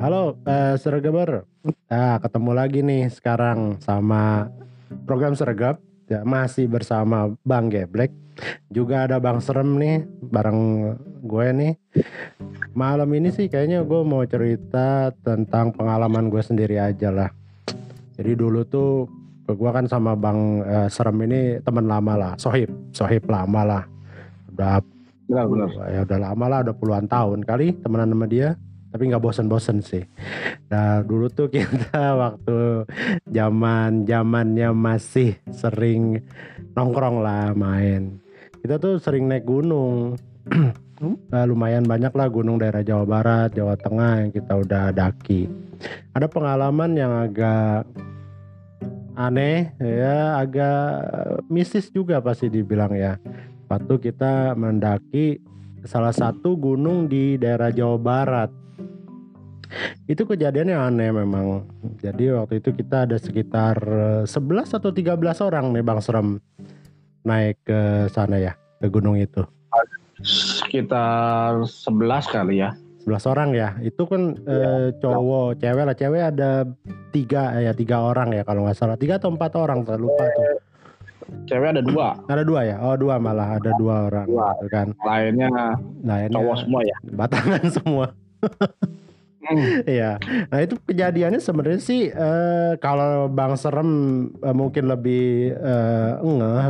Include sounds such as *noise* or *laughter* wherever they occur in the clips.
halo uh, Sergaber. Nah, ketemu lagi nih sekarang sama program Sergap. Ya, masih bersama Bang Geblek. Juga ada Bang Serem nih bareng gue nih. Malam ini sih kayaknya gue mau cerita tentang pengalaman gue sendiri aja lah. Jadi dulu tuh gue kan sama Bang uh, Serem ini teman lama lah, sohib, sohib lama lah. Udah benar, benar. ya udah lama lah, udah puluhan tahun kali temenan sama dia tapi nggak bosen-bosen sih. Nah dulu tuh kita *laughs* waktu zaman zamannya masih sering nongkrong lah main. Kita tuh sering naik gunung. *clears throat* nah, lumayan banyak lah gunung daerah Jawa Barat, Jawa Tengah yang kita udah daki. Ada pengalaman yang agak aneh ya, agak mistis juga pasti dibilang ya. Waktu kita mendaki salah satu gunung di daerah Jawa Barat itu kejadiannya aneh memang. Jadi waktu itu kita ada sekitar 11 eh, atau 13 orang nih Bang Serem naik ke sana ya, ke gunung itu. Sekitar 11 kali ya. 11 orang ya. Itu kan ya, eh, cowok, ya. cewek lah. Cewek ada tiga ya, tiga orang ya kalau nggak salah. Tiga atau empat orang, saya lupa tuh. Cewek ada dua. Ada dua ya? Oh dua malah ada dua orang. Dua. Gitu kan. Lainnya, Lainnya cowok semua ya. Batangan semua. *laughs* Iya. nah itu kejadiannya sebenarnya sih uh, kalau Bang Serem uh, mungkin lebih uh, ngeh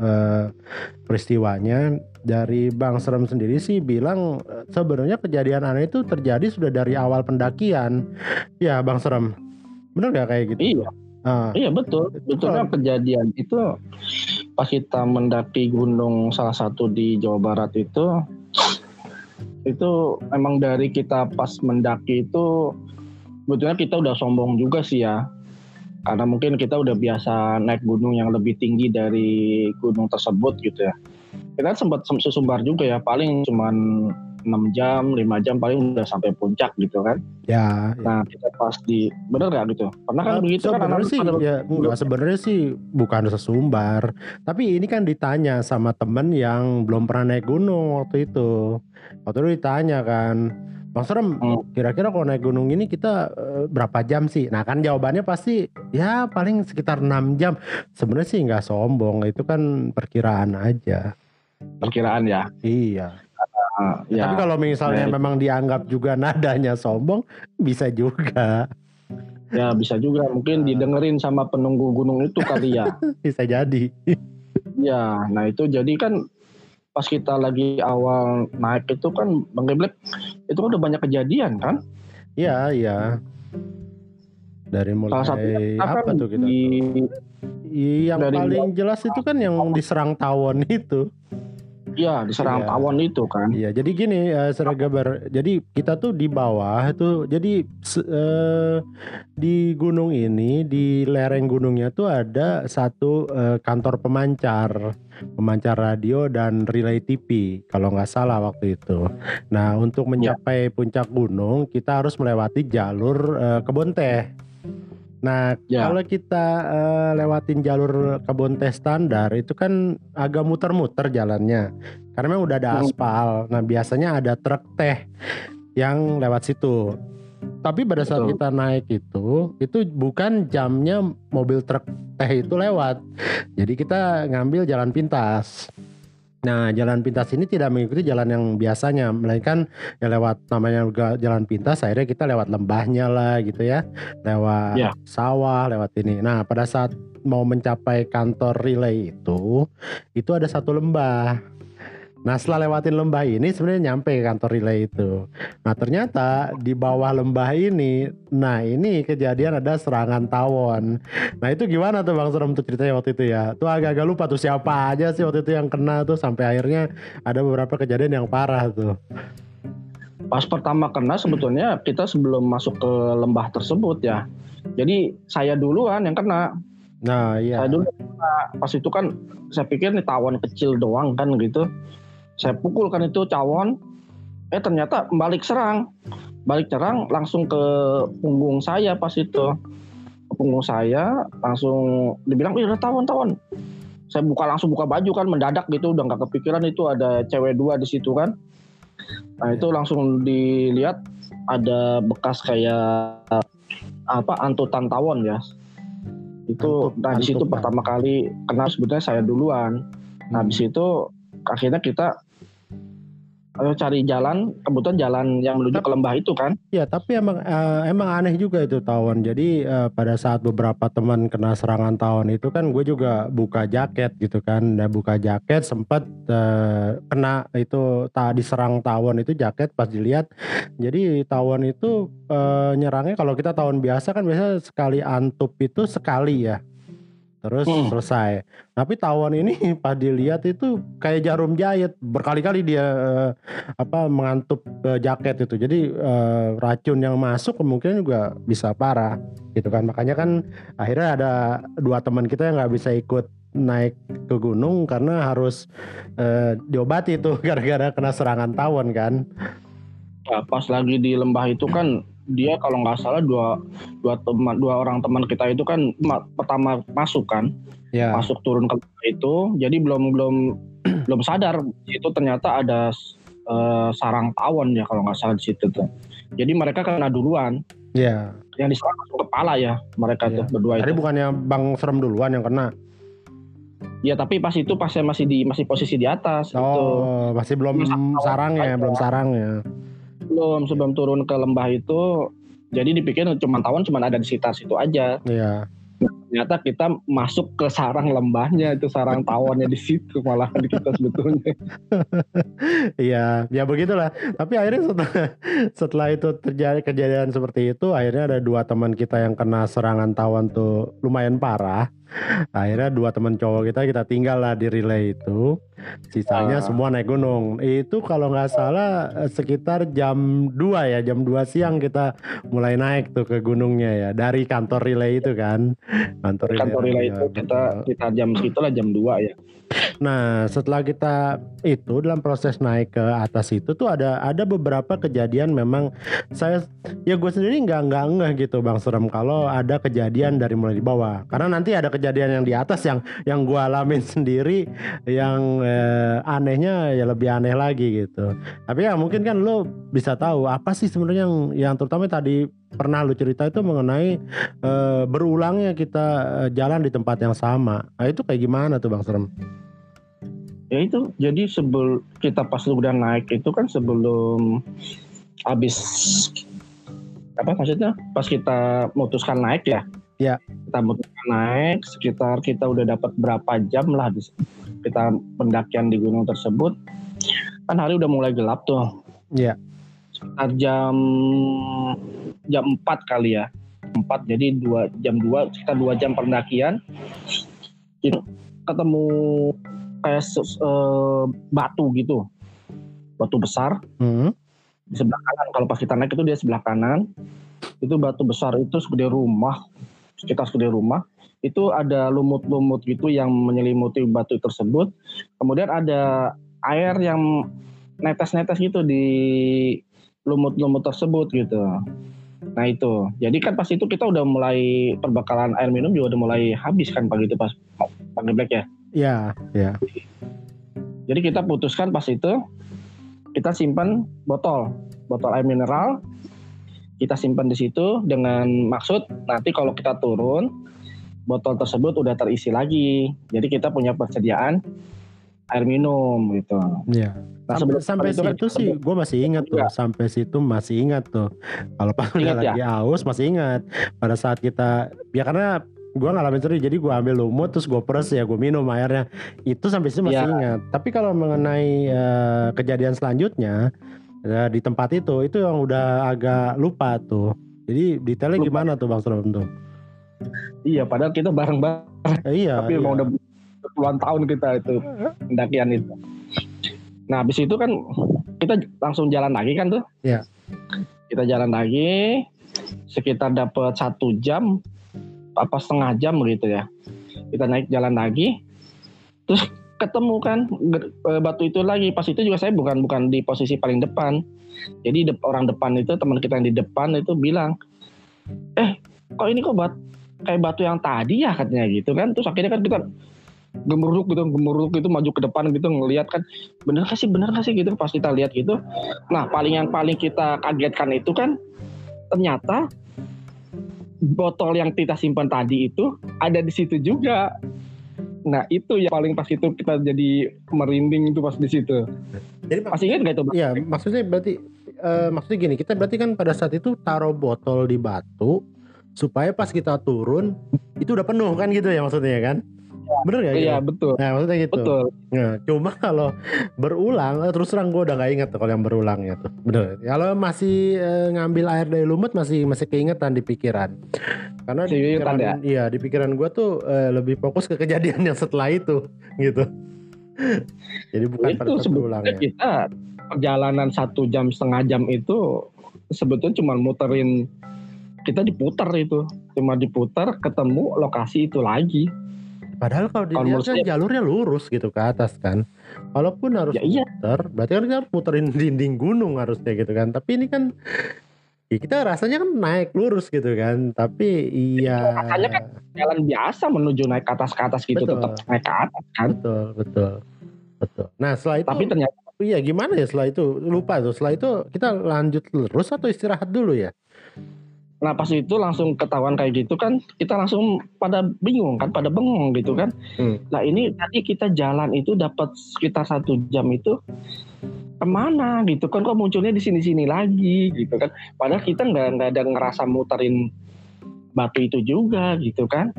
uh, peristiwanya dari Bang Serem sendiri sih bilang sebenarnya kejadian aneh itu terjadi sudah dari awal pendakian. Ya Bang Serem. Benar gak kayak gitu? Iya. Uh, iya betul. Betulnya kejadian itu pas kita mendaki gunung salah satu di Jawa Barat itu itu emang dari kita pas mendaki itu sebetulnya kita udah sombong juga sih ya. Karena mungkin kita udah biasa naik gunung yang lebih tinggi dari gunung tersebut gitu ya. Kita sempat sesumbar juga ya paling cuman 6 jam, 5 jam paling udah sampai puncak gitu kan. Ya. Nah, kita pas di bener gak gitu? Karena kan uh, begitu kan anak sih ya enggak sebenarnya sih bukan sesumbar. Tapi ini kan ditanya sama temen yang belum pernah naik gunung waktu itu. Waktu itu ditanya kan, Bang Serem, hmm. kira-kira kalau naik gunung ini kita uh, berapa jam sih? Nah kan jawabannya pasti ya paling sekitar 6 jam. Sebenarnya sih nggak sombong, itu kan perkiraan aja. Perkiraan ya? Iya. Uh, ya. Tapi kalau misalnya ya. memang dianggap juga *laughs* nadanya sombong, bisa juga. Ya bisa juga, mungkin didengerin sama penunggu gunung itu kali ya. *laughs* bisa jadi. Ya, nah itu jadi kan pas kita lagi awal naik itu kan Bang Geblek itu kan udah banyak kejadian kan? Iya, iya. Dari mulai Salah satu apa kan tuh kita? Di, yang paling jelas itu kan yang diserang tawon itu. Iya, diserang iya. tawon itu kan. Iya, jadi gini uh, Seragabar. Jadi kita tuh di bawah itu jadi uh, di gunung ini di lereng gunungnya tuh ada satu uh, kantor pemancar, pemancar radio dan relay TV kalau nggak salah waktu itu. Nah, untuk iya. mencapai ya. puncak gunung kita harus melewati jalur uh, kebun teh. Nah, ya. kalau kita uh, lewatin jalur kebun teh standar itu kan agak muter-muter jalannya. Karena memang udah ada hmm. aspal. Nah, biasanya ada truk teh yang lewat situ. Tapi pada saat Betul. kita naik itu, itu bukan jamnya mobil truk teh itu lewat. Jadi kita ngambil jalan pintas. Nah, jalan pintas ini tidak mengikuti jalan yang biasanya, melainkan ya lewat namanya jalan pintas, akhirnya kita lewat lembahnya lah gitu ya, lewat ya. sawah, lewat ini. Nah, pada saat mau mencapai kantor relay itu, itu ada satu lembah. Nah setelah lewatin lembah ini sebenarnya nyampe ke kantor relay itu. Nah ternyata di bawah lembah ini, nah ini kejadian ada serangan tawon. Nah itu gimana tuh Bang Serem tuh ceritanya waktu itu ya? Tuh agak-agak lupa tuh siapa aja sih waktu itu yang kena tuh sampai akhirnya ada beberapa kejadian yang parah tuh. Pas pertama kena sebetulnya kita sebelum masuk ke lembah tersebut ya. Jadi saya duluan yang kena. Nah iya. Saya dulu pas itu kan saya pikir nih tawon kecil doang kan gitu saya pukulkan itu cawon. Eh ternyata balik serang. Balik serang langsung ke punggung saya pas itu. Ke punggung saya langsung dibilang udah tawon tawon. Saya buka langsung buka baju kan mendadak gitu. Udah nggak kepikiran itu ada cewek dua di situ kan. Nah itu langsung dilihat ada bekas kayak apa antutan tawon ya itu Antut- nah di situ pertama kali kena sebetulnya saya duluan. Nah habis itu akhirnya kita ayo cari jalan kebetulan jalan yang menuju ke lembah itu kan Ya tapi emang eh, emang aneh juga itu tawon. Jadi eh, pada saat beberapa teman kena serangan tawon itu kan gue juga buka jaket gitu kan. Nah buka jaket sempat eh, kena itu tak diserang tawon itu jaket pas dilihat. Jadi tawon itu eh, nyerangnya kalau kita tawon biasa kan biasa sekali antup itu sekali ya. Terus Hmm. selesai. Tapi tawon ini *laughs* pas dilihat itu kayak jarum jahit berkali-kali dia eh, apa mengantup eh, jaket itu. Jadi eh, racun yang masuk kemungkinan juga bisa parah gitu kan. Makanya kan akhirnya ada dua teman kita yang nggak bisa ikut naik ke gunung karena harus eh, diobati tuh *laughs* gara-gara kena serangan tawon kan. Ya, pas lagi di lembah itu kan dia kalau nggak salah dua dua teman dua orang teman kita itu kan ma- pertama masuk kan Ya. masuk turun ke itu jadi belum belum *clears throat* belum sadar itu ternyata ada eh, sarang tawon ya kalau nggak salah di situ tuh jadi mereka kena duluan Ya. yang diserang langsung kepala ya mereka Iya. tuh berdua Tadi itu bukannya Bang Serem duluan yang kena. ya tapi pas itu pas saya masih di masih posisi di atas itu Oh, masih belum sarangnya, aja. belum sarangnya. Belum sebelum turun ke lembah itu jadi dipikir cuma tawon cuma ada di sekitar situ aja Iya. ternyata kita masuk ke sarang lembahnya itu sarang tawonnya di situ malah kita sebetulnya *laughs* Iya, ya begitulah. Tapi akhirnya setelah setelah itu terjadi kejadian seperti itu, akhirnya ada dua teman kita yang kena serangan tawon tuh lumayan parah. Akhirnya dua teman cowok kita kita tinggal lah di relay itu. Sisanya Ah. semua naik gunung. Itu kalau nggak salah eh, sekitar jam 2 ya, jam 2 siang kita mulai naik tuh ke gunungnya ya dari kantor relay itu kan. Kantor relay. kantor relay ya, itu kita betul. kita jam segitulah jam 2 ya Nah, setelah kita itu dalam proses naik ke atas itu tuh ada ada beberapa kejadian memang saya ya gue sendiri nggak nggak ngeh gitu bang serem kalau ada kejadian dari mulai di bawah karena nanti ada kejadian yang di atas yang yang gue alamin *laughs* sendiri yang eh, anehnya ya lebih aneh lagi gitu. Tapi ya mungkin kan lo bisa tahu apa sih sebenarnya yang yang terutama tadi pernah lu cerita itu mengenai eh, berulangnya kita eh, jalan di tempat yang sama. Nah, itu kayak gimana tuh bang serem? ya itu jadi sebelum kita pas udah naik itu kan sebelum habis apa maksudnya pas kita memutuskan naik ya Ya. kita memutuskan naik sekitar kita udah dapat berapa jam lah di- kita pendakian di gunung tersebut. Kan hari udah mulai gelap tuh. Iya. sekitar jam jam 4 kali ya. 4 jadi dua jam 2 sekitar dua jam pendakian. Itu ketemu kayak se- eh, batu gitu. Batu besar. Hmm. di sebelah kanan kalau pas kita naik itu dia sebelah kanan. Itu batu besar itu segede rumah sekitar segede rumah itu ada lumut-lumut gitu yang menyelimuti batu tersebut kemudian ada air yang netes-netes gitu di lumut-lumut tersebut gitu nah itu jadi kan pas itu kita udah mulai perbekalan air minum juga udah mulai habis kan pagi itu pas pagi black ya Ya, ya. Jadi kita putuskan pas itu kita simpan botol, botol air mineral. Kita simpan di situ dengan maksud nanti kalau kita turun botol tersebut udah terisi lagi. Jadi kita punya persediaan air minum gitu. Ya. Nah, Sampai, sampai itu kan situ sih gue masih ingat tuh. Iya. Sampai situ masih ingat tuh. Kalau pas udah ya? lagi aus masih ingat. Pada saat kita ya karena gue ngalamin sendiri jadi gue ambil lumut terus gue peres ya gue minum airnya itu sampai situ masih Iya. ingat tapi kalau mengenai eh, kejadian selanjutnya eh, di tempat itu itu yang udah agak lupa tuh jadi detailnya Lupa. gimana tuh bang Sulam tuh Iya, padahal kita bareng-bareng Eh, iya tapi iya. emang udah puluhan tahun kita itu pendakian itu. Nah, habis itu kan kita langsung jalan lagi kan tuh. Iya. Kita jalan lagi sekitar dapat satu jam apa setengah jam gitu ya. Kita naik jalan lagi, terus ketemu kan eh, batu itu lagi. Pas itu juga saya bukan bukan di posisi paling depan. Jadi dep- orang depan itu teman kita yang di depan itu bilang, eh kok ini kok bat kayak batu yang tadi ya katanya gitu kan. Terus akhirnya kan kita gemeruk gitu gemeruk gitu maju ke depan gitu ngelihat kan bener gak sih bener gak sih gitu pas kita lihat gitu nah paling yang paling kita kagetkan itu kan ternyata botol yang kita simpan tadi itu ada di situ juga nah itu yang paling pas itu kita jadi merinding itu pas di situ Jadi masih ingat gak itu? Iya, maksudnya berarti eh, maksudnya gini, kita berarti kan pada saat itu taruh botol di batu supaya pas kita turun itu udah penuh kan gitu ya maksudnya kan? Bener gak? iya gitu? betul Nah, maksudnya gitu. betul Nah, cuma kalau berulang, eh, terus terang gue udah gak inget tuh kalau yang berulangnya tuh. Bener. Kalau masih eh, ngambil air dari lumut masih masih keingetan di pikiran. Karena di pikiran, keingetan iya di pikiran gue tuh eh, lebih fokus ke kejadian yang setelah itu, *laughs* gitu. Jadi bukan pada itu saat sebetulnya berulangnya. kita perjalanan satu jam setengah jam itu sebetulnya cuma muterin kita diputar itu cuma diputar ketemu lokasi itu lagi Padahal kalau dilihat kan jalurnya lurus gitu ke atas kan. Walaupun harus ya iya muter, berarti kan kita harus muterin *laughs* dinding gunung harusnya gitu kan. Tapi ini kan ya kita rasanya kan naik lurus gitu kan. Tapi iya rasanya kan jalan biasa menuju naik ke atas ke atas gitu Betul. tetap naik ke atas kan betul betul betul. Nah setelah itu tapi ternyata iya gimana ya setelah itu lupa tuh. Setelah itu kita lanjut lurus atau istirahat dulu ya? Nah pas itu langsung ketahuan kayak gitu kan kita langsung pada bingung kan pada bengong gitu kan Hmm. nah ini tadi kita jalan itu dapat sekitar satu jam itu ke mana gitu kan kok munculnya di sini-sini lagi gitu kan padahal kita nggak nggak ada ngerasa muterin batu itu juga gitu kan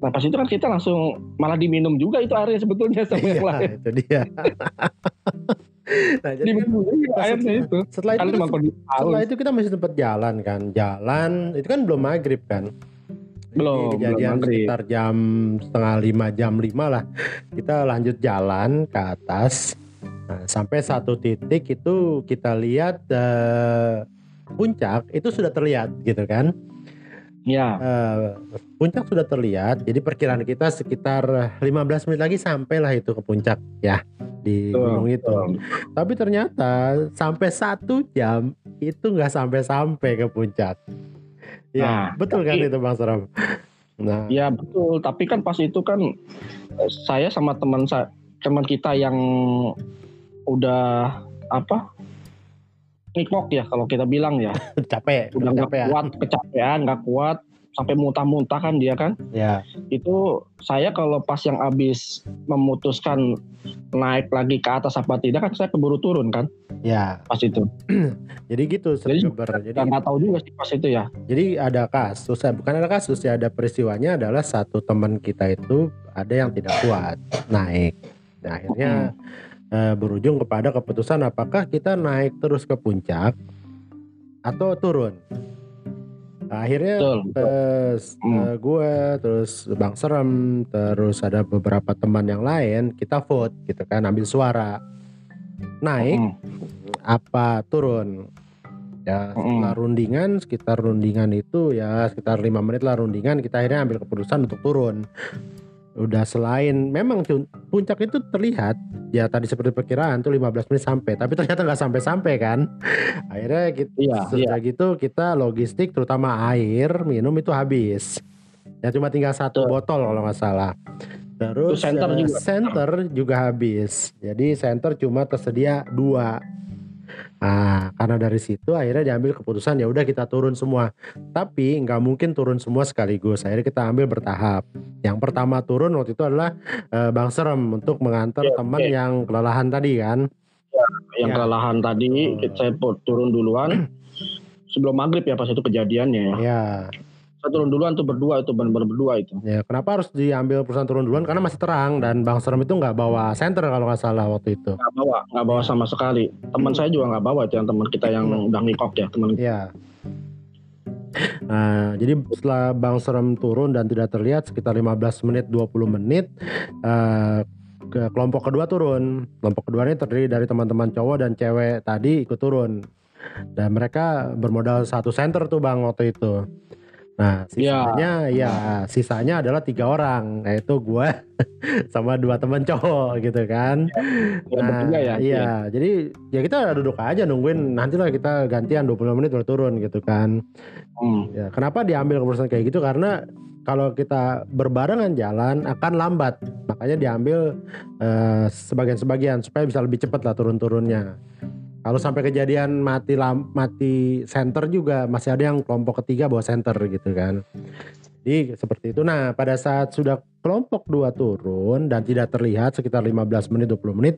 nah pas itu kan kita langsung malah diminum juga itu airnya sebetulnya sama yang Iya lain itu dia. *laughs* nah jadi kan setelah- itu setelah itu kan cuma Setelah itu kita masih tempat jalan kan, jalan itu kan belum maghrib kan. Belum, Jadi kejadian belum sekitar jam setengah lima jam lima lah. Kita lanjut jalan ke atas. Nah, sampai satu titik itu kita lihat eh, puncak itu sudah terlihat gitu kan. Ya Eh, puncak sudah terlihat. Jadi perkiraan kita sekitar 15 menit lagi sampailah itu ke puncak ya di Betul, gunung itu. Tapi ternyata sampai satu jam itu nggak sampai-sampai ke puncak. Ya, Nah, betul kan tapi- itu Bang Seram? Nah, Ya betul, tapi kan pas itu kan eh, saya sama teman saya teman kita yang udah apa ngikok ya kalau kita bilang ya *laughs* capek, udah nggak capek ya. kuat kecapean nggak kuat sampai muntah-muntah kan dia kan Ya, itu saya kalau pas yang habis memutuskan naik lagi ke atas apa tidak kan saya keburu turun kan ya. pas itu *clears throat* Jadi gitu, Jadi-. Jadi, nggak tahu juga sih pas itu ya jadi ada kasus, eh, bukan ada kasus ya, ada peristiwanya adalah satu teman kita itu ada yang tidak kuat naik. Nah, akhirnya eh, berujung kepada keputusan apakah kita naik terus ke puncak atau turun. Nah, akhirnya betul, betul. Terus Hmm. eh, gue, terus Bang Serem, terus ada beberapa teman yang lain, kita vote gitu kan, ambil suara. Naik Mm. apa turun? Ya setelah rundingan, sekitar rundingan itu ya sekitar lima menit lah rundingan, kita akhirnya ambil keputusan untuk turun. Udah selain memang puncak itu terlihat ya tadi seperti perkiraan tuh 15 menit sampai, tapi ternyata nggak sampai-sampai kan. *laughs* Akhirnya kita Iya, sudah gitu kita logistik terutama air minum itu habis ya cuma tinggal satu Betul. botol kalau nggak salah terus center eh, juga. center juga habis jadi center cuma tersedia dua Nah, karena dari situ akhirnya diambil keputusan ya udah kita turun semua. Tapi nggak mungkin turun semua sekaligus. Akhirnya kita ambil bertahap. Yang pertama turun waktu itu adalah eh, Bang Serem untuk mengantar Oke, teman oke. yang kelelahan tadi kan. yang Ya. kelelahan tadi Betul. saya turun duluan sebelum maghrib ya pas itu kejadiannya ya. Ya. Turun duluan tuh berdua itu benar-benar berdua itu. Ya, kenapa harus diambil perusahaan turun duluan? Karena masih terang dan Bang Serem itu nggak bawa center kalau nggak salah waktu itu. Nggak bawa, nggak bawa sama sekali. Teman saya juga nggak bawa itu yang teman kita yang udah ngikok ya teman. Iya. Nah, jadi setelah Bang Serem turun dan tidak terlihat sekitar 15 menit 20 menit eh, ke kelompok kedua turun. Kelompok kedua ini terdiri dari teman-teman cowok dan cewek tadi ikut turun. Dan mereka bermodal satu center tuh Bang waktu itu. Nah, sisanya ya sisanya adalah tiga orang, yaitu gue *laughs* sama dua teman cowok gitu kan. Ya, Nah, bertiga ya. iya. Jadi ya kita duduk aja nungguin nantilah kita gantian 25 menit baru turun gitu kan. Hmm. Ya, kenapa diambil keputusan kayak gitu? Karena kalau kita berbarengan jalan akan lambat. Makanya diambil eh, sebagian-sebagian supaya bisa lebih cepat lah turun-turunnya. Kalau sampai kejadian mati lam, mati center juga masih ada yang kelompok ketiga bawa center gitu kan. Jadi seperti itu. Nah, pada saat sudah kelompok dua turun dan tidak terlihat sekitar 15 menit 20 menit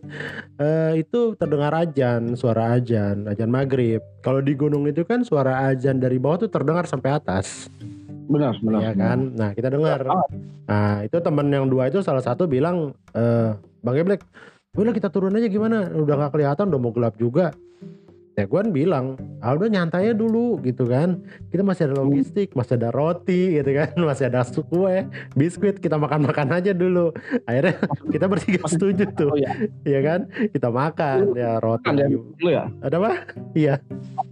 eh, itu terdengar ajan, suara ajan, ajan maghrib. Kalau di gunung itu kan suara ajan dari bawah tuh terdengar sampai atas. Benar, benar. Iya kan? Nah, kita dengar. Nah, itu teman yang dua itu salah satu bilang eh Bang Geblek, udah kita turun aja gimana? Udah gak kelihatan, udah mau gelap juga. Ya gue kan bilang, ah udah nyantai aja dulu gitu kan. Kita masih ada logistik, masih ada roti gitu kan, *laughs* masih ada kue, biskuit, kita makan-makan aja dulu. Akhirnya *laughs* kita bertiga setuju tuh, Oh ya, ya kan? Kita makan ya roti. makan ya ya. Ada apa? Iya.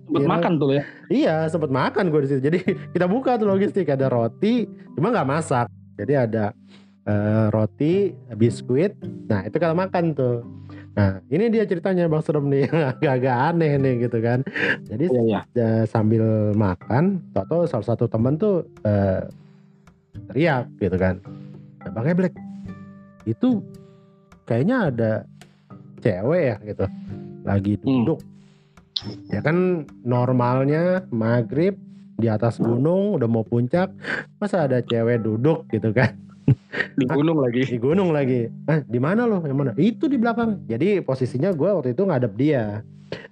Sempet Iya. makan tuh ya. Iya, sempat makan gue di situ. Jadi *laughs* kita buka tuh logistik ada roti, cuma nggak masak. Jadi ada eh, roti, biskuit. Nah itu kita makan tuh. Nah ini dia ceritanya Bang Serem nih, *laughs* agak-agak aneh nih gitu kan. Jadi Iya, iya. eh, sambil makan, atau salah satu temen tuh eh, teriak gitu kan. Nah, Bang Eblek, itu kayaknya ada cewek ya gitu, lagi Hmm. duduk. Ya kan normalnya maghrib di atas gunung udah mau puncak, masa ada cewek duduk gitu kan? Di gunung lagi. di gunung lagi. Ah, di mana loh? Yang mana? Itu di belakang. Jadi posisinya gue waktu itu ngadep dia.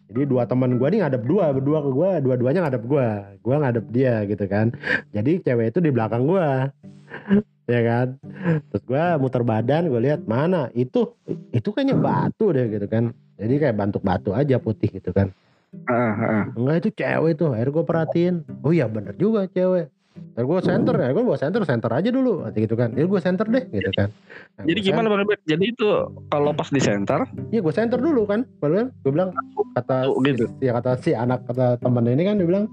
Jadi dua teman gue nih ngadep dua, berdua ke gue, dua-duanya ngadep gue. Gue ngadep dia gitu kan. Jadi cewek itu di belakang gue. ya kan. Terus gue muter badan, gue lihat mana itu itu kayaknya batu deh gitu kan. Jadi kayak bantuk batu aja putih gitu kan. Heeh, heeh. Enggak itu cewek tuh. Akhirnya gue perhatiin. Oh iya bener juga cewek. Terus gue center ya, gue bawa center, center aja dulu, gitu kan. Jadi gue center deh, gitu kan. Nah, Jadi gimana Bang Ebek? Jadi itu kalau pas di center? Iya gue center dulu kan, baru gue bilang kata Oh, gitu. ya kata si anak kata temen ini kan dia bilang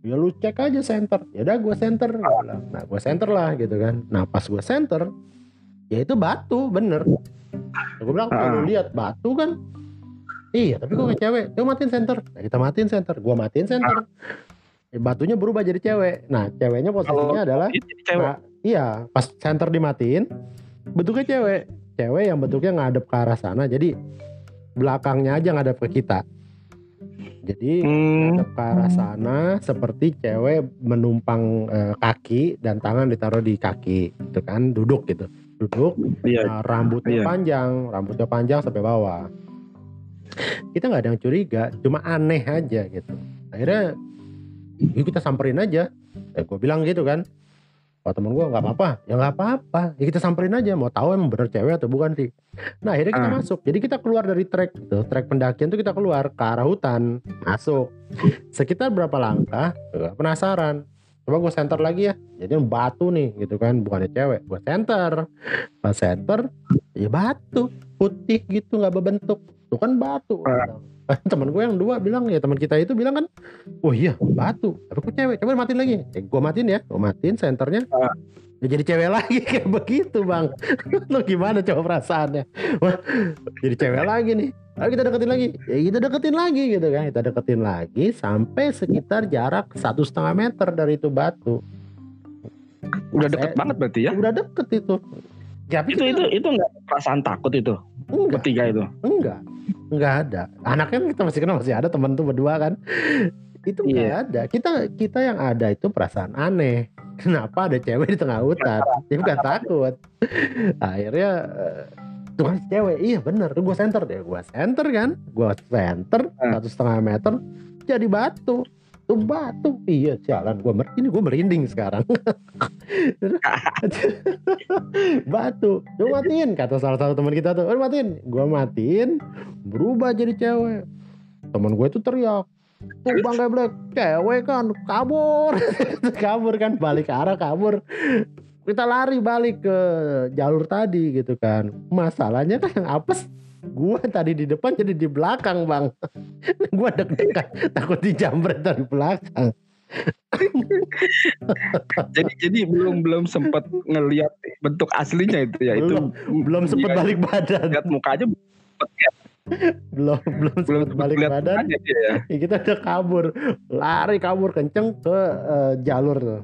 ya lu cek aja center, ya udah gue center, Gua bilang. nah gue center lah gitu kan, nah pas gue center ya itu batu bener, gue bilang kalau Ah. lu lihat batu kan, iya tapi gue kayak cewek, coba matiin center, nah, kita matiin center, gue matiin center, Ya, batunya berubah jadi cewek, nah ceweknya posisinya adalah Itu cewek. Nah, iya, pas center dimatiin, bentuknya cewek. Cewek yang bentuknya ngadep ke arah sana. Jadi belakangnya aja ngadep ke kita. Jadi Hmm. ngadep ke arah sana seperti cewek menumpang eh, kaki dan tangan ditaruh di kaki, gitu kan, duduk gitu. Duduk, Iya. nah, rambutnya Iya. panjang, rambutnya panjang sampai bawah. Kita nggak ada yang curiga, cuma aneh aja gitu. Akhirnya, yuk kita samperin aja. Eh, gue bilang gitu kan. Kalau temen gue nggak apa-apa, ya nggak apa-apa. Ya kita samperin aja, mau tahu emang bener cewek atau bukan sih. Nah akhirnya kita Ah. masuk. Jadi kita keluar dari trek gitu, trek pendakian tuh kita keluar ke arah hutan, masuk. Sekitar berapa langkah? Penasaran. Coba gue center lagi ya. Jadi batu nih gitu kan, bukannya cewek. Gue center. Pas center, ya batu putih gitu nggak berbentuk. Itu kan batu. *laughs* Temen gue yang dua bilang ya teman kita itu bilang kan, oh iya batu. Tapi kok cewek? Coba matiin lagi. Eh, gue matiin ya, gue matiin senternya. Ah. Ya jadi cewek lagi *laughs* kayak begitu bang. *laughs* Lo gimana coba perasaannya? Wah, jadi cewek lagi nih. Ayo kita deketin lagi. Ya kita deketin lagi gitu kan. Kita deketin lagi sampai sekitar jarak satu setengah meter dari itu batu. Udah deket Saya- banget berarti ya. Udah deket itu. Tapi Itu kita- itu itu enggak perasaan takut itu enggak. bertiga itu. Enggak, enggak ada. Anaknya kan kita masih kenal masih ada teman tuh berdua kan. Itu enggak Iya. ada. Kita kita yang ada itu perasaan aneh. Kenapa ada cewek di tengah hutan? Dia bukan takut. Akhirnya eh, tuh kan cewek. Iya bener. Gue center deh. Gue center kan. Gue center Ah. satu setengah meter jadi batu. Batu. Iya jalan. Gue mer ini gue merinding sekarang. *laughs* batu. Coba matiin kata salah satu teman kita tuh. Udah matiin. Gue matiin. Berubah jadi cewek. Teman gue itu teriak. Tuh bang Geblek, cewek kan kabur. *laughs* kabur kan balik arah kabur. Kita lari balik ke jalur tadi gitu kan. Masalahnya kan yang apes gue tadi di depan jadi di belakang bang. *laughs* gue deg-degan takut dijambret dari belakang. *laughs* Jadi jadi belum belum sempat ngelihat bentuk aslinya itu ya itu Belum sempet Iya, balik badan. lihat muka aja Belum belum belum sempet balik badan. mukanya ya. Ya, kita udah kabur lari kabur kenceng ke eh, jalur tuh.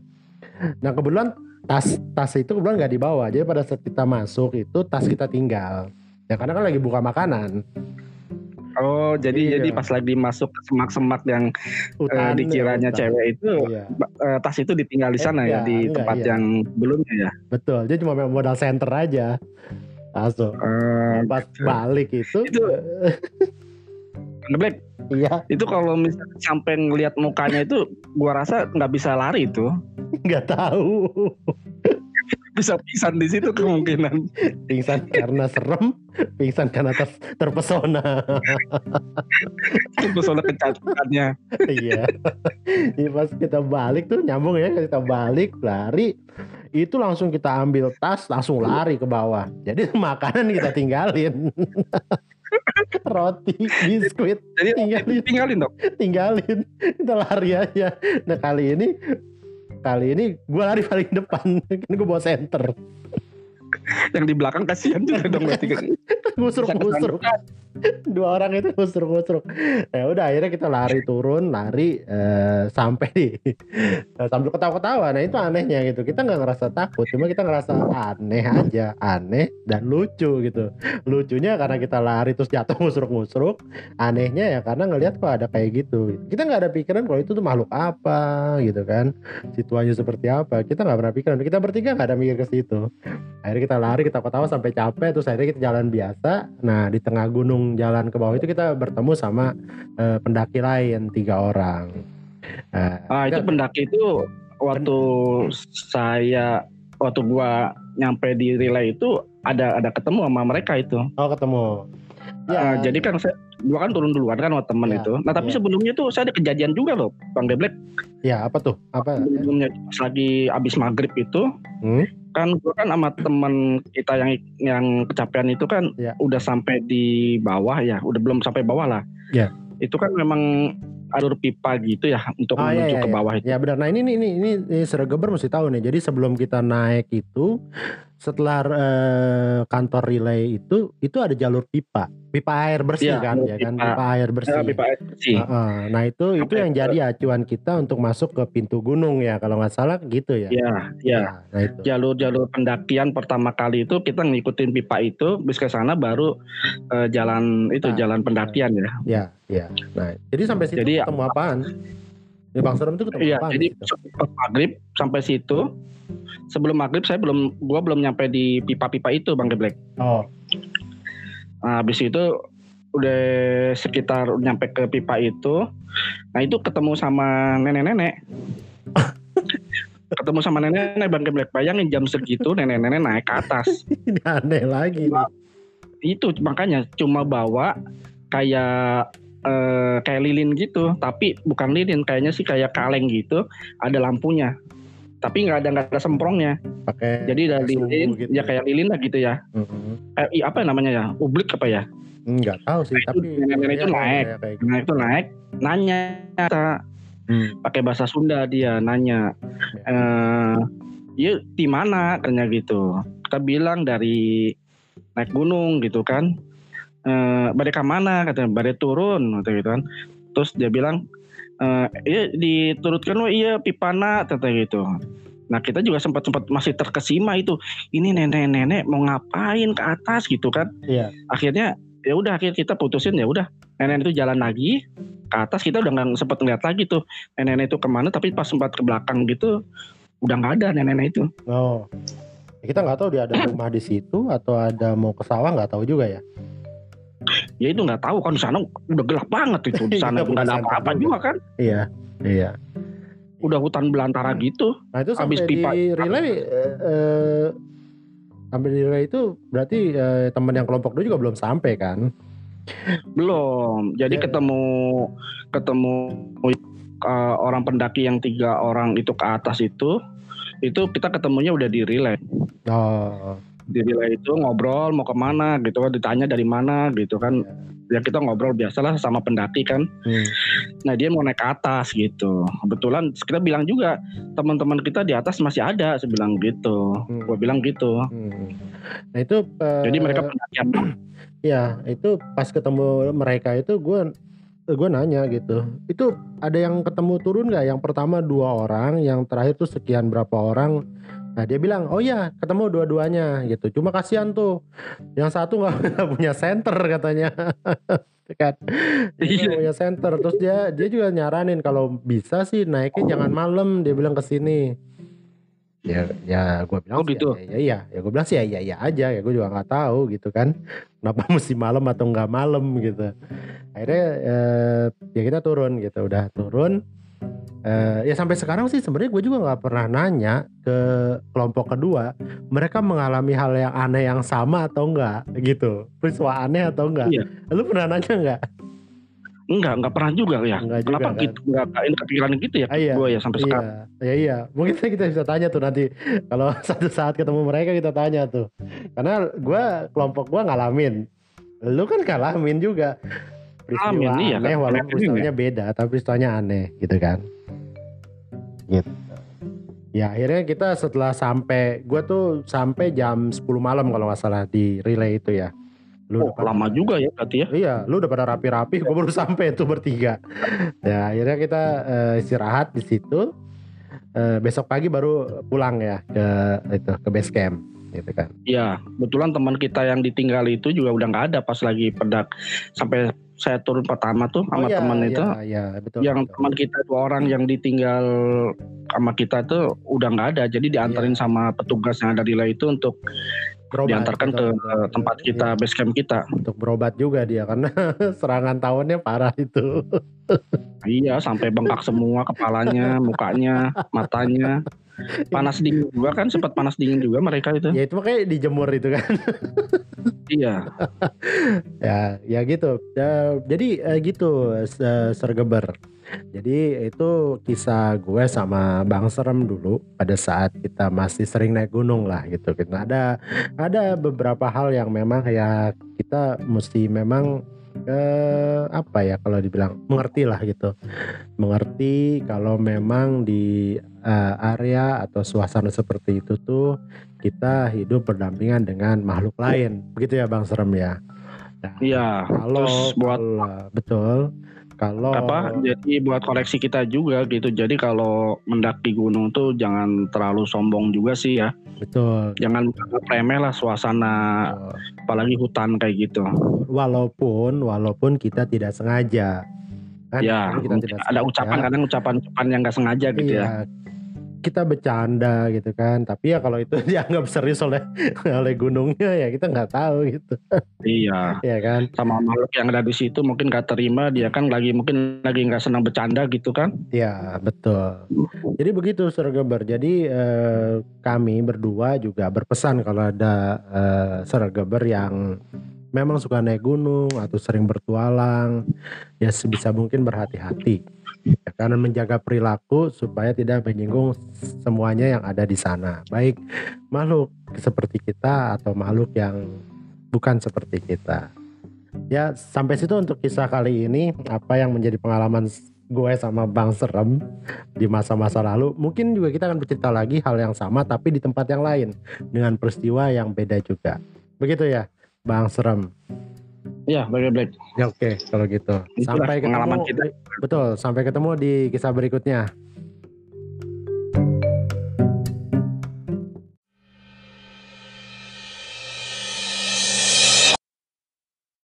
nah kebetulan tas tas itu kebetulan nggak dibawa jadi pada saat kita masuk itu tas kita tinggal ya karena kan lagi buka makanan Oh, jadi Iya. jadi pas lagi masuk semak-semak yang eh, Hutan, dikiranya hutan. cewek itu Iya, eh, tas itu ditinggal di Eh, sana iya, ya di enggak, tempat iya. yang sebelumnya ya. betul dia cuma modal center aja langsung Eh, pas balik itu, Itu- Black, iya itu kalau misalnya sampai ngelihat mukanya itu gua rasa nggak bisa lari itu. nggak tahu Bisa pingsan di situ kemungkinan. pingsan karena serem pingsan karena ter- terpesona Pesona kecantikannya. iya Jadi pas kita balik tuh nyambung ya kita balik lari itu langsung kita ambil tas langsung lari ke bawah jadi *laughs* makanan kita tinggalin *laughs* roti biskuit Jadi Tinggalin. tinggalin dong. tinggalin kita lari aja nah kali ini kali. Ini gue lari paling depan. *laughs* Kan gue bawa center Yang di belakang kasihan juga dong berarti. ngusruk Bisa ngusruk dua orang itu ngusruk ngusruk ya udah akhirnya kita lari turun lari eh, sampai di eh, sambil ketawa ketawa nah itu anehnya gitu. Kita nggak ngerasa takut cuma kita ngerasa aneh aja. Aneh dan lucu gitu. Lucunya karena kita lari terus jatuh ngusruk ngusruk anehnya ya karena ngelihat kok ada kayak gitu. Kita nggak ada pikiran kalau itu tuh makhluk apa gitu kan. Situasinya seperti apa. Kita nggak pernah pikiran. Kita bertiga nggak ada mikir ke situ. Akhirnya kita lari kita ketawa sampai capek terus akhirnya kita jalan biasa. Nah di tengah gunung jalan ke bawah itu kita bertemu sama eh, pendaki lain tiga orang. Eh, Ah itu kita- pendaki itu waktu saya waktu gua nyampe di relay itu ada ada ketemu sama mereka itu. oh ketemu. Ah, jadi kan saya gua kan turun duluan kan sama temen Ya, itu. Nah tapi ya. sebelumnya tuh saya ada kejadian juga loh, Bang Deblek. ya apa tuh apa Sebelumnya pas lagi abis maghrib itu Hmm? kan gua kan sama temen kita yang yang kecapean itu kan Ya. udah sampai di bawah ya, udah belum sampai bawah lah. Ya. Itu kan memang alur pipa gitu ya untuk Oh, iya, menuju iya, ke iya. bawah itu. Ya benar. Nah ini ini ini ini, ini mesti tahu nih. Jadi sebelum kita naik itu setelah eh, kantor relay itu itu ada jalur pipa, pipa air bersih Iya, kan, jalur ya kan, pipa. pipa air bersih. Ya, pipa air bersih. Heeh. Nah itu itu Sampai yang ke- jadi acuan kita untuk masuk ke pintu gunung ya kalau nggak salah gitu ya. Ya, ya. Nah itu. jalur-jalur pendakian pertama kali itu kita ngikutin pipa itu bis ke sana baru eh, jalan itu Nah, jalan pendakian ya. Ya, ya. Nah jadi sampai situ Jadi- ketemu apaan? Di Bang Serem itu ketemu Iya, apaan? jadi sebelum maghrib sampai situ sebelum maghrib saya belum gua belum nyampe di pipa-pipa itu Bang Geblek. Oh, Nah, habis itu udah sekitar nyampe ke pipa itu. Nah, itu ketemu sama nenek-nenek. *laughs* ketemu sama nenek-nenek Bang Geblek. Bayangin jam segitu nenek-nenek naik ke atas. ini aneh lagi nih. itu makanya cuma bawa kayak eh, kayak lilin gitu. Tapi bukan lilin kayaknya sih kayak kaleng gitu. Ada lampunya. Tapi nggak ada nggak ada semprongnya. Pakai jadi dari lilin gitu ya kayak lilin lah gitu ya. Mhm. eh, i- apa namanya ya? Ublik apa ya? Nggak tahu sih, Nah, itu tapi nenek-nenek itu ya, naik. kayak- kayak gitu. nah itu naik nanya. Hmm. pakai bahasa Sunda dia nanya. Eh ya di mana? Katanya gitu. Kita bilang dari naik gunung gitu kan eh badai ke mana katanya badai turun gitu, gitu kan. Terus dia bilang eh iya diturutkan oh iya pipana katanya gitu. Nah kita juga sempat sempat masih terkesima itu. Ini nenek-nenek mau ngapain ke atas gitu kan. Iya. akhirnya ya udah akhirnya kita putusin ya udah. Nenek itu jalan lagi ke atas kita udah nggak sempat ngeliat lagi tuh. Nenek itu ke mana tapi pas sempat ke belakang gitu udah nggak ada nenek itu. Oh. Ya, Kita nggak tahu dia ada rumah di situ atau ada mau ke sawah nggak tahu juga ya. Ya itu nggak tahu kan di sana udah gelap banget itu di *laughs* sana Iya, bukan nggak ada apa-apa juga. kan Iya. Iya. udah hutan belantara gitu Nah itu Habis sampai pipa- di relay eh, eh, sampai di relay itu berarti eh, teman yang kelompok dulu juga belum sampai kan? belum jadi Ya. ketemu ketemu uh, orang pendaki yang tiga orang itu ke atas itu itu kita ketemunya udah di relay Oh. Di relay itu ngobrol mau ke mana gitu kan ditanya dari mana gitu kan. Ya kita ngobrol biasalah sama pendaki kan. Hmm. nah dia mau naik ke atas gitu. Kebetulan kita bilang juga teman-teman kita di atas masih ada saya bilang gitu. Hmm. gue bilang gitu. Hmm. Nah itu eh, jadi mereka pendakian ya *clears throat* itu pas ketemu mereka itu gue gue nanya gitu. Itu ada yang ketemu turun nggak? Yang pertama dua orang yang terakhir tuh sekian berapa orang Nah dia bilang, oh ya ketemu dua-duanya gitu. Cuma kasihan tuh, yang satu nggak *laughs* punya center katanya. *laughs* kan? Dia nggak punya center terus dia dia juga nyaranin kalau bisa sih naiknya jangan malam dia bilang ke sini. Ya ya gue bilang Oh, sih gitu? ya, ya iya ya gue bilang sih ya iya iya aja. Ya gue juga nggak tahu gitu kan. Kenapa *laughs* mesti malam atau nggak malam gitu. Akhirnya eh, ya kita turun gitu. Udah turun Eh, ya sampai sekarang sih sebenarnya gue juga nggak pernah nanya ke kelompok kedua mereka mengalami hal yang aneh yang sama atau enggak gitu peristiwa aneh atau enggak Iya. lu pernah nanya enggak Enggak, enggak pernah juga ya. Enggak juga, Kenapa kan? gitu? Enggak enggak ini kepikiran gitu ya Ah, iya. gue ya sampai sekarang. Iya, ya iya. Mungkin *laughs* kita bisa tanya tuh nanti kalau *laughs* satu saat ketemu mereka kita tanya tuh. Karena gua kelompok gua ngalamin. Lu kan ngalamin juga. Peristiwa iya, aneh kan. walaupun peristiwanya beda tapi peristiwanya aneh gitu kan. Gitu. Ya akhirnya kita setelah sampai gua tuh sampai jam 10 malam kalau nggak salah di relay itu ya. Lu Oh, udah pada- lama juga ya berarti ya. Iya, lu udah pada rapi-rapi, gue baru sampai tuh bertiga. Ya, akhirnya kita eh, istirahat di situ. Eh, besok pagi baru pulang ya ke itu ke base camp, gitu kan. Iya, kebetulan teman kita yang ditinggal itu juga udah nggak ada pas lagi pedak sampai saya turun pertama tuh sama iya, teman iya, itu. Iya, betul. yang betul. teman kita dua orang yang ditinggal sama kita tuh udah nggak ada jadi diantarin Iya. sama petugas yang ada di itu untuk Berobat, diantarkan betul, ke betul. tempat kita Iya, base camp kita untuk berobat juga dia karena *laughs* serangan tahunnya parah itu. iya sampai bengkak semua kepalanya mukanya matanya panas dingin juga kan sempat panas dingin juga mereka itu ya itu makanya dijemur itu kan. iya *laughs* ya, ya gitu. Ya, jadi eh, gitu se- sergeber. Jadi itu kisah gue sama Bang Serem dulu pada saat kita masih sering naik gunung lah gitu. Kita ada ada beberapa hal yang memang ya kita mesti memang eh, apa ya kalau dibilang mengerti lah gitu. Mengerti kalau memang di eh, area atau suasana seperti itu tuh kita hidup berdampingan dengan makhluk lain. Begitu ya Bang Serem ya. Nah, iya kalau terus buat kalau- betul kalau apa jadi buat koleksi kita juga gitu. Jadi kalau mendaki gunung tuh jangan terlalu sombong juga sih ya. Betul. Jangan remeh lah suasana betul. apalagi hutan kayak gitu. Walaupun walaupun kita tidak sengaja. Kan ya kita tidak ada sengaja, ucapan kadang ucapan-ucapan yang nggak sengaja gitu ya. Iya, kita bercanda gitu kan. Tapi ya kalau itu *laughs* dianggap serius oleh oleh gunungnya ya kita nggak tahu gitu. Iya. Ya kan? Sama makhluk yang ada di situ mungkin gak terima dia kan lagi mungkin lagi nggak senang bercanda gitu kan. Ya betul. Jadi begitu Sergeber jadi eh, kami berdua juga berpesan kalau ada eh, Sergeber yang memang suka naik gunung atau sering bertualang ya sebisa mungkin berhati-hati karena menjaga perilaku supaya tidak menyinggung semuanya yang ada di sana. Baik makhluk seperti kita atau makhluk yang bukan seperti kita. Ya sampai situ untuk kisah kali ini. Apa yang menjadi pengalaman gue sama Bang Serem di masa-masa lalu. Mungkin juga kita akan bercerita lagi hal yang sama tapi di tempat yang lain. Dengan peristiwa yang beda juga. Begitu ya Bang Serem ya bagi Black ya oke kalau gitu. Itulah sampai pengalaman ketemu kita. betul sampai ketemu di kisah berikutnya